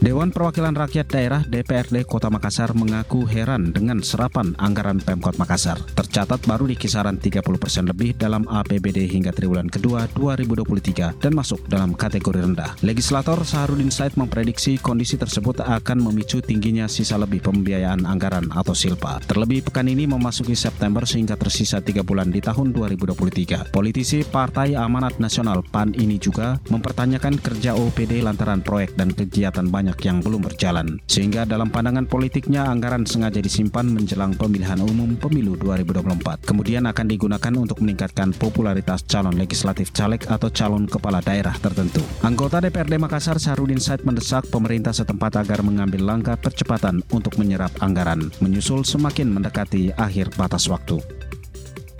Dewan Perwakilan Rakyat Daerah DPRD Kota Makassar mengaku heran dengan serapan anggaran Pemkot Makassar. Tercatat baru di kisaran 30 persen lebih dalam APBD hingga triwulan kedua 2023 dan masuk dalam kategori rendah. Legislator Saharudin Said memprediksi kondisi tersebut akan memicu tingginya sisa lebih pembiayaan anggaran atau silpa. Terlebih pekan ini memasuki September sehingga tersisa tiga bulan di tahun 2023. Politisi Partai Amanat Nasional PAN ini juga mempertanyakan kerja OPD lantaran proyek dan kegiatan banyak banyak yang belum berjalan. Sehingga dalam pandangan politiknya anggaran sengaja disimpan menjelang pemilihan umum pemilu 2024. Kemudian akan digunakan untuk meningkatkan popularitas calon legislatif caleg atau calon kepala daerah tertentu. Anggota DPRD Makassar Sarudin Said mendesak pemerintah setempat agar mengambil langkah percepatan untuk menyerap anggaran, menyusul semakin mendekati akhir batas waktu.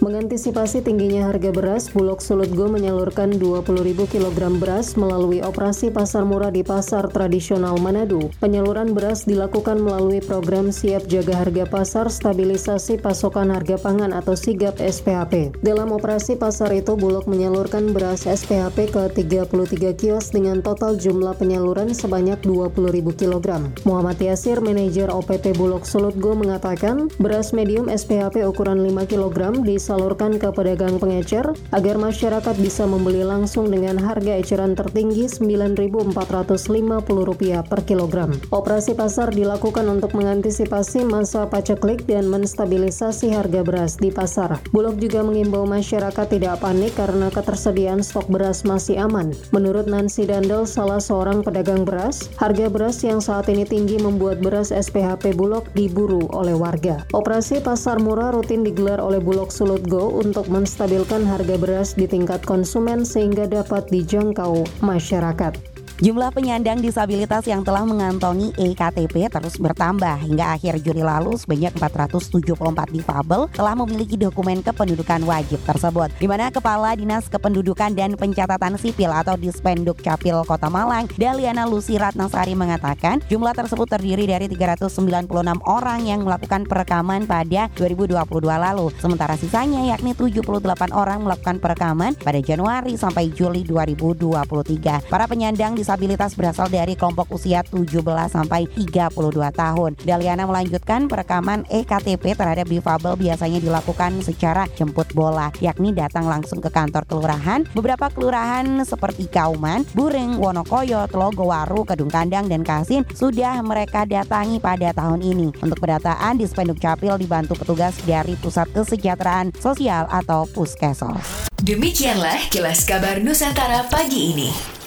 Mengantisipasi tingginya harga beras, Bulog Sulutgo menyalurkan 20.000 kg beras melalui operasi pasar murah di pasar tradisional Manado. Penyaluran beras dilakukan melalui program Siap Jaga Harga Pasar Stabilisasi Pasokan Harga Pangan atau SIGAP SPHP. Dalam operasi pasar itu, Bulog menyalurkan beras SPHP ke 33 kios dengan total jumlah penyaluran sebanyak 20.000 kg. Muhammad Yasir, manajer OPP Bulog Sulutgo mengatakan, beras medium SPHP ukuran 5 kg di disalurkan ke pedagang pengecer agar masyarakat bisa membeli langsung dengan harga eceran tertinggi Rp9.450 per kilogram. Operasi pasar dilakukan untuk mengantisipasi masa paceklik dan menstabilisasi harga beras di pasar. Bulog juga mengimbau masyarakat tidak panik karena ketersediaan stok beras masih aman. Menurut Nancy Dandel, salah seorang pedagang beras, harga beras yang saat ini tinggi membuat beras SPHP Bulog diburu oleh warga. Operasi pasar murah rutin digelar oleh Bulog Sulut Go untuk menstabilkan harga beras di tingkat konsumen sehingga dapat dijangkau masyarakat. Jumlah penyandang disabilitas yang telah mengantongi EKTP terus bertambah hingga akhir Juli lalu sebanyak 474 difabel telah memiliki dokumen kependudukan wajib tersebut. Di mana Kepala Dinas Kependudukan dan Pencatatan Sipil atau Dispenduk Capil Kota Malang, Daliana Lucy Ratnasari mengatakan jumlah tersebut terdiri dari 396 orang yang melakukan perekaman pada 2022 lalu. Sementara sisanya yakni 78 orang melakukan perekaman pada Januari sampai Juli 2023. Para penyandang disabilitas disabilitas berasal dari kelompok usia 17 sampai 32 tahun. Daliana melanjutkan perekaman EKTP terhadap difabel biasanya dilakukan secara jemput bola, yakni datang langsung ke kantor kelurahan. Beberapa kelurahan seperti Kauman, Bureng, Wonokoyo, Telogowaru, Kedung Kandang, dan Kasin sudah mereka datangi pada tahun ini. Untuk pendataan di Spenduk Capil dibantu petugas dari Pusat Kesejahteraan Sosial atau Puskesos. Demikianlah kilas kabar Nusantara pagi ini.